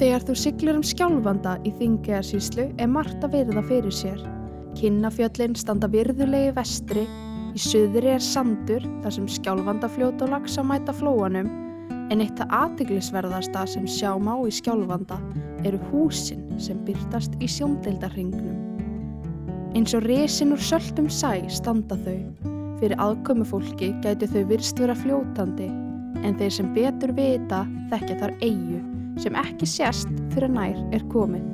Þegar þú siglir um skjálfanda í þingjæðarsýslu er margt að virða fyrir sér. Kinnafjöllin standa virðulegi vestri, í söðri er sandur þar sem skjálfandafljót og lagsa mæta flóanum, en eitt að aðteglisverðasta sem sjá má í skjálfanda eru húsin sem byrtast í sjóndeildarhingnum. Eins og resin úr söltum sæ standa þau. Fyrir aðkomu fólki gæti þau virst vera fljótandi, en þeir sem betur vita þekkja þar eigu sem ekki sést fyrir nær er komið.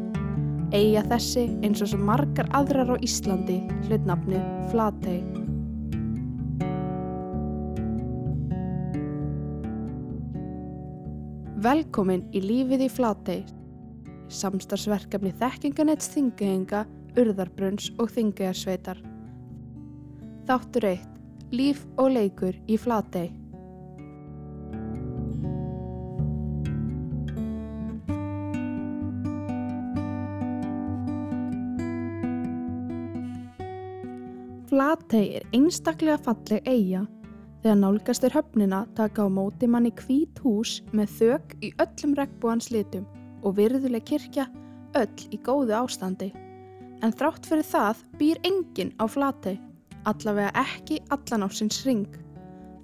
Eiga þessi eins og svo margar aðrar á Íslandi hlutnafnu Flatey. Velkomin í lífið í Flatey, samstarfsverkefni þekkinganets þingahenga, urðarbrunns og þingajarsveitar. Þáttur 1. Líf og leikur í Flatey. Flatey er einstaklega falleg eiga. Þegar nálgast er höfnina taka á móti manni hvít hús með þök í öllum regnbúans litum og virðuleg kirkja öll í góðu ástandi. En þrátt fyrir það býr enginn á Flatey, allavega ekki allan á sinns ring.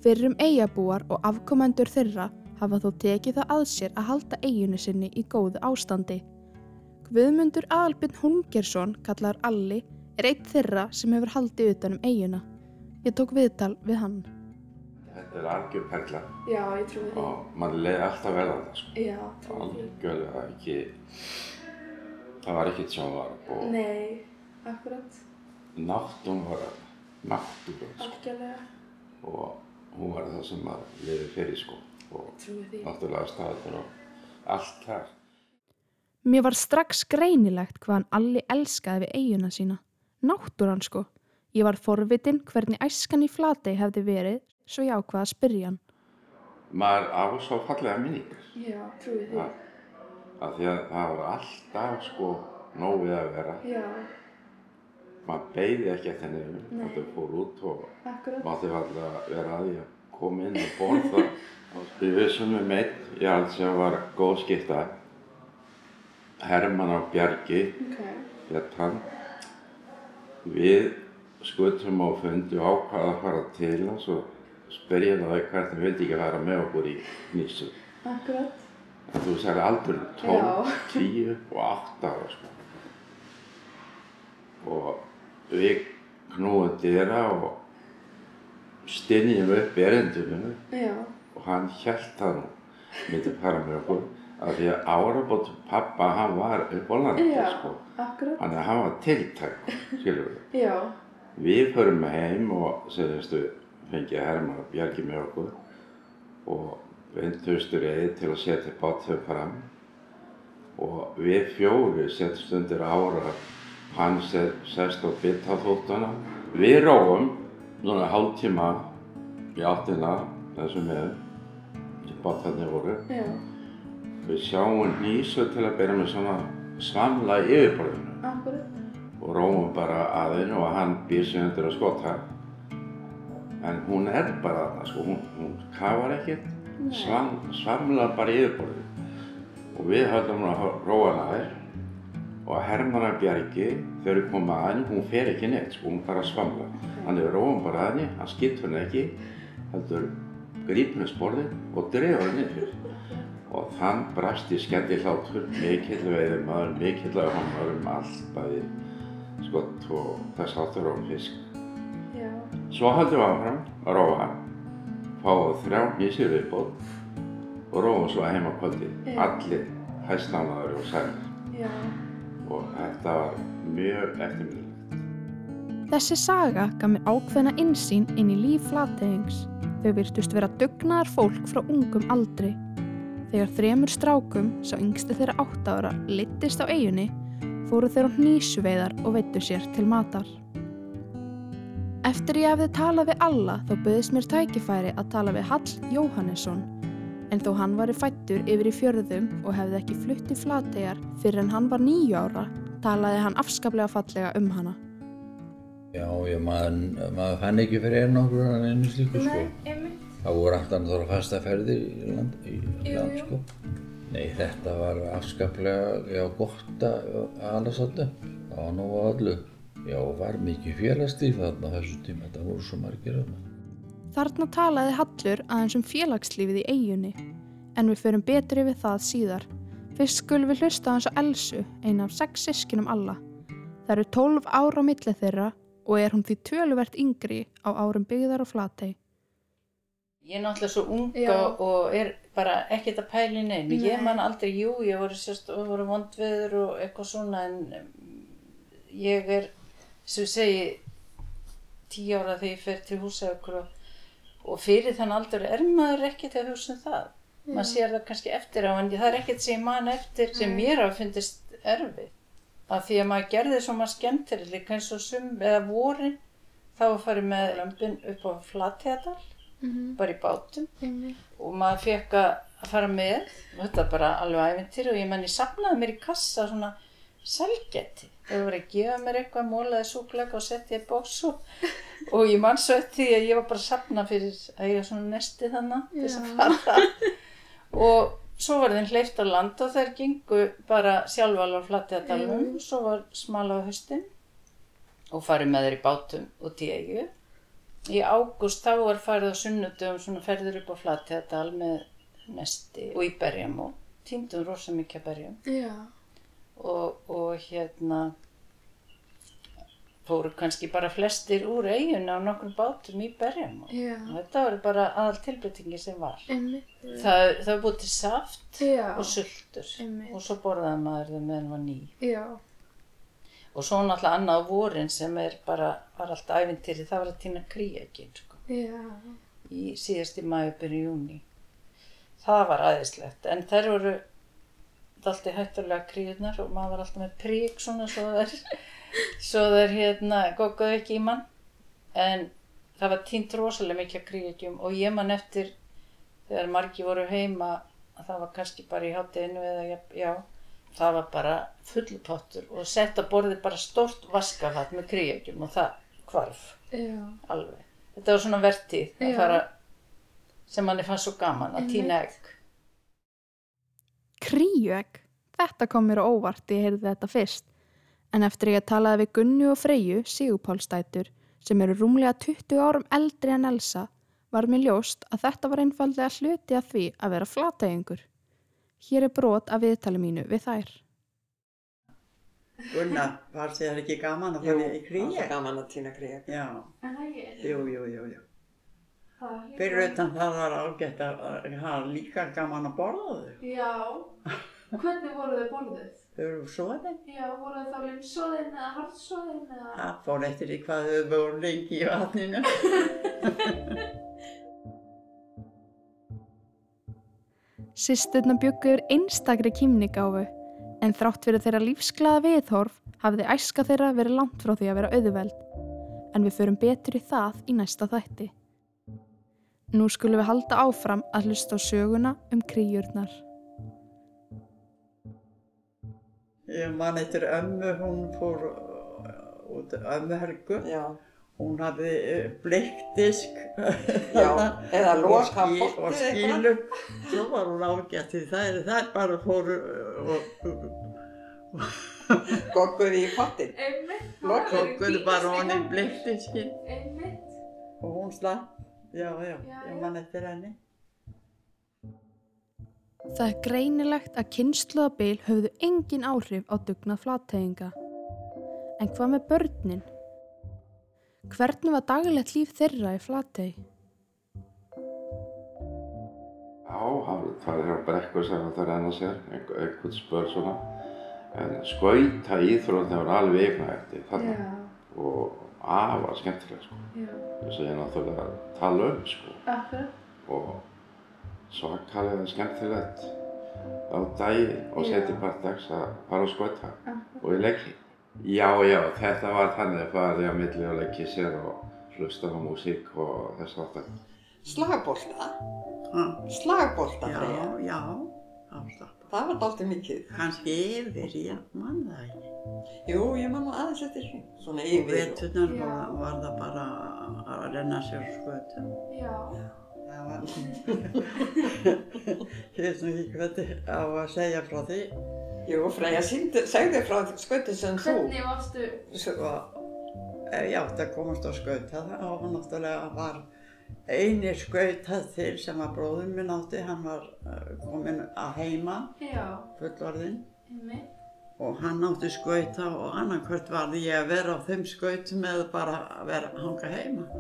Fyrrum eigabúar og afkomendur þeirra hafa þó tekið það að sér að halda eiginu sinni í góðu ástandi. Guðmundur Albin Hungersson, kallar Alli, er eitt þeirra sem hefur haldið utan um eiguna. Ég tók viðtal við hann. Þetta er algjör perla Já, ég trúi því. og mann leiði alltaf verða það sko. Já, trúi því. Algjörlega ekki, það var ekkert sem var og Nei, akkurat, náttúr var náttúr sko. algjörlega, og hún var það sem maður leiði fyrir sko og trúi því. náttúrulega staður og allt þar. Mér var strax greinilegt hvað hann Alli elskaði við eiguna sína. Náttúran sko. Ég var forvitin hvernig æskan í Flatey hefði verið, svo ég ákvaða að spyrja hann. Maður á svo fallega minningar Já, trúi því. af því að það var alltaf sko nógu að vera. Já, Maður beigði ekki eftir nefnum, Nei. það fór út og akkurat. mátti alltaf vera að að koma inn og borða og við vissum um einn, já, sem var góð skipta Hermann á Bjargi Ok, hétt hann við skutum á fundi og ákvaða að fara til hans og spyrja það hvernig hann vildi ekki vera með okkur í nýssu akkurat. en þú sagði aldur 12, Já. 10 og 8 ára sko. og við knúum dyra og stynjum upp erindunum og hann held nú myndi fara með okkur af því að árabótt pappa hann var upp á landi sko. Akkurat. þannig að hann var tiltæk skilur við Já, við förum heim og segjumstu fengið Herman og Bjarki með okkur og vindustur eði til að setja bátum fram. Og við fjóri setjumst undir ára hann sest á byttaþóttana við róum núna hálftíma í áttina þessum með sem bátarnir voru. Já, við sjáum nýsu til að byrja með svona svamla í yfirborðinu. Akkurat. og róum bara að hennu og hann býr sig undir að skota. En hún er bara þarna sko, hún, hún kafar ekkert svam, svamlar bara í yfirborðið. Og við höldum að róa hana þær. Og Hermanna Bjargi þegar við komum að henni, hún fer ekki neitt sko, hún bara svamlar hann er róum bara að henni, hann skiptur henni ekki heldur grípur henni sporðið og drefur henni niður og þann brast í skelli hlátur mikill veiðum maður, mikill að hann um allt bæði skott og þess áttur og fisk Já, Svo haldum við áfram að róa, fáum þrjá nýsir viðbót og róum svo heim á kvöldi. Allir hæstnánaður og sælir já, og þetta var mjög eftirminnilegt. Þessi saga gaf mér ákveðna insýn inn í líf flateyings. Þau virtust vera dugnaðar fólk frá ungum aldri. Þegar þremur strákum, sá yngsti þeirra átt ára, littist á eigunni, fóru þeir á hnísuveiðar og veittu sér til matar. Eftir ég hefði talað við alla þá böðist mér tækifæri að tala við Hall Jóhannesson. En þó hann var fættur yfir í fjörðum og hefði ekki flutt í flategar fyrir en hann var nýju ára, talaði hann afskaplega fallega um hana. Já, ég, maður, maður fann ekki fyrir einn okkur en einu slíku sko. Það voru alltaf þóra fasta ferðir í land, í land sko. Nei, þetta var afskaplega, já, gott að alveg svolítið. Það var nú á öllu. Já, var mikið félagslíf þarna þessu tíma. Þetta voru svo margir þarna. Þarna talaði Hallur aðeins um félagslífið í eigunni, en við förum betur yfir það síðar. Fyrst skulum við hlusta aðeins á Elsu, eina af sex sískinum alla. Það eru 12 ára á milli þeirra og er hún því töluvert yngri á árum byggðar og flatei. Ég er náttúrulega svo ung Já. og, er bara ekkert að pæla í neinu. Ég Nei. man aldrei, jú, ég voru, voru vondveður og eitthvað svona en um, ég er, sem segi, tíu ára þegar ég fer til húsaukur og, og fyrir þann aldur er maður ekkert að hugsa um það. Maður sér það kannski eftir á en það er ekkert sem ég man eftir sem mér hafa fundist erfið. Af því að maður gerði svo maður líka eins og sum eða vorin þá fara með lömpin upp á flatjadal bara í bátum. Og maður fekk að fara með. Og þetta bara alveg æfintir og ég menn ég sapnaði mér í kassa svona selgeti þegar voru að gefa mér eitthvað mólaði súklega og setti ég bóks og, og ég man svo eftir því að ég var bara að sapna fyrir að ég var svona nesti þannig þess að fara. Og svo var þeim hleyft á land og þær gengu bara sjálfalvar flatið að dalum og svo var smala á haustin og farið með þeir í bátum í eigu í ágúst þá var farið á sunnudum svona ferður upp á Flatjadal með nesti og í berjum og týndum rosa mikið að berjum Já. og, og hérna fóru kannski bara flestir úr eiguna á nokkrum bátum í berjum og Já. þetta var bara aðal tilbreytingi sem var Einmitt. það, það búið til saft Já. og sultur Einmitt. og svo borðaði maður þau meðan var ný Já. Og svo náttúrulega annað vorin sem er bara, var allt ævintýri það var að týna kríakinn sko Já. í síðasti maður byrju júni. Það var aðeinslegt, en þær voru alltaf hættulega kríurnar og maður var alltaf með prík svona svo þær, svo þær hérna gókuðu ekki í mann. En það var týnt rosalega mikið af kríurgjum og ég man eftir þegar margi voru heima, að það var kannski bara í hátteginu eða já, það var bara fullpottur og sett á borðið bara stórt vaskafatt með kríurgjum og það hvarf Já. alveg. Þetta var svona vertíð að fara sem manni fannst svo gaman að týna egg. Kríuegg? Þetta kom mér á óvart ég heyrði þetta fyrst. En eftir ég talaði við Gunnu og Freyju, Sigurpálstætur, sem eru rúmlega 20 árum eldri en Elsa, var mér ljóst að þetta var einfallega hluti af því að vera flatægingur. Hér er brot af viðtali mínu við þær. Gunnar, var þér ekki gaman að Jú, fara í það var kríi? svo gaman að týna kríak. Já, En það ekki. jú, jú, jú, jú. Það Fyrir utan það var ágætt að að hafa líka gaman að borða þau. Já. Hvernig voru þau borðuð? Þau eru svoðin. Já, voru þau þá limsóðin eða hardsóðin eða? Það fór eftir í hvað þau voru lengi í vatninu. Sisturna byggu yfir einstakri kýmnigáfu, en þrátt fyrir þeirra lífsglaða viðhorf hafði æska þeirra verið langt frá því að vera auðveld. En við förum betur í það í næsta þætti. Nú skulum við halda áfram að hlusta á söguna um kríurnar. Ég man eftir ömmu, hún fór út ömmu Helgu. Já, Hún hafði bleikdisk já, eða og, loka skí, og skílu. Svo var hún ágætt því það er það bara fóru uh, og, Gogguði í pottin. Einmitt. Tókuðu bara honni bleikdiskin Einmitt. og hún slapp. Já, já, ég man eftir henni. Það er greinilegt að kynnslóðabil höfðu engin áhrif á dugnað flatteyinga. En hvað með börnin? Hvernig var daglegt líf þeirra í flattey? Já, farið þér á brekku sem það renna sér, einhvern spör svona. En skauta íþróttin var alveg eignaðið þarna Já. og afar skemmtileg sko. Já. Þess að ég náttúrulega að tala um sko Akkurat. og svakalega skemmtilegt á daginn og setja part dags að fara á skauta og í leiki. Já, já, þetta var þannig að farið á milli og leikið sér og hlusta á músík og þess aftar. Slagbolta. Ha, Slagbolta, Já, Freyja. já, það slapp. Það var dálítið mikið. Kannski yfir, ég man það ekki. Jú, ég man nú aðeins eftir því. Svona Og yfir. veturnar Já. var, var það bara að renna sér skötu. Já. það var ég veist nú ekki hvernig á að segja frá því Jú, Freyja segði frá skautin sem þú. Hvernig varstu, ef ég átti að komast á skauta þá var náttúrulega var eini skautað til sem að bróðum minn átti hann var uh, kominn að heima fullorðinn og hann átti skauta og annarkvört varði ég að vera á þeim skautum eða bara að vera að hanga heima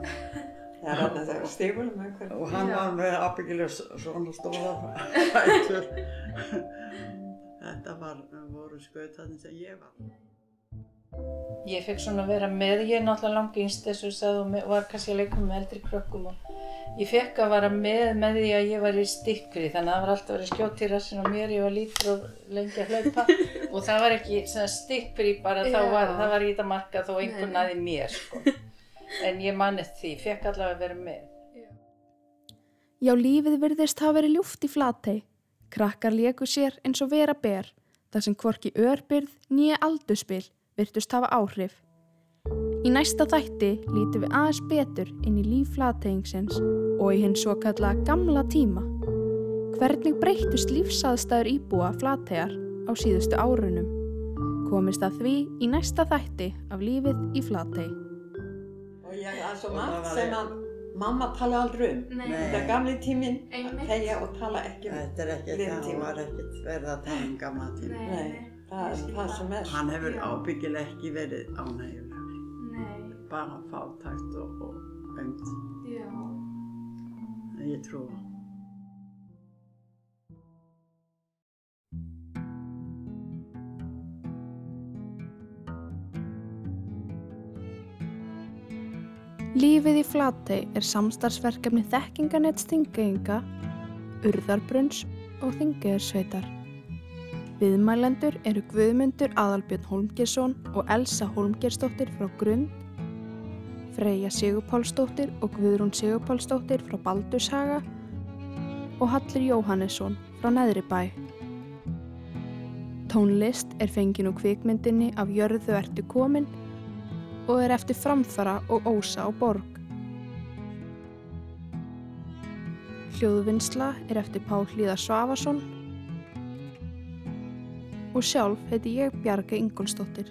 Það er að það er stífulum einhvern. og hann Já. var með ábyggilega svona stóða fætur þetta var, voru skautaðin sem ég var Ég fekk svona að vera með, ég er náttúrulega langt yngst þessu sagði og me- var kannski að leika með eldri krökkum og ég fekk að vera með með því að ég var í stikkri þannig að það var alltaf verið skjótt í rassin á mér, ég var lítur og lengi að hlaupa og það var ekki svona stikkri bara þá var, það var ekki að marka þó einhver Nei. naði mér sko. En ég manið því, fekk allavega að vera með. Já, lífið virðist hafa verið ljúft í flatei. Krakkar léku sér eins og vera ber, þar sem hvorki örbyrð nýja aldurspil virtust hafa áhrif. Í næsta þætti lítum við aðeins betur inn í líf flateingsins og í hinn svo kalla gamla tíma. Hvernig breyttust lífsaðstæður íbúa flategar á síðustu árunum? Komist að því í næsta þætti af lífið í flatei. Og ég er svo margt sem að mamma tala aldrei um. Nei. Þetta er gamli tíminn að þegja og tala ekki um. þetta er ekkert, það var ekkert verið að tala um gamla tíma Nei, það er skil það sem er. hann hefur ábyggilega ekki verið ánægjulegur Nei, bara fátækt og, og önd já. ég trú á Lífið í Flatey er samstarfsverkefni þekkinganets þingeyinga, urðarbrunns og þingeyjarsveitar. Viðmælendur eru Guðmundur Aðalbjörn Holmgjersson og Elsa Holmgjersdóttir frá Grund, Freyja Sigurpálsdóttir og Guðrún Sigurpálsdóttir frá Baldurshaga og Hallur Jóhannesson frá Neðri bæ. Tónlist er fengin úr kvikmyndinni af Jörðu ertu komin og er eftir framfara og ósa á borg. Hljóðvinnsla er eftir Pál Hlíðar Svavason og sjálf heiti ég Bjarga Ingolsdóttir.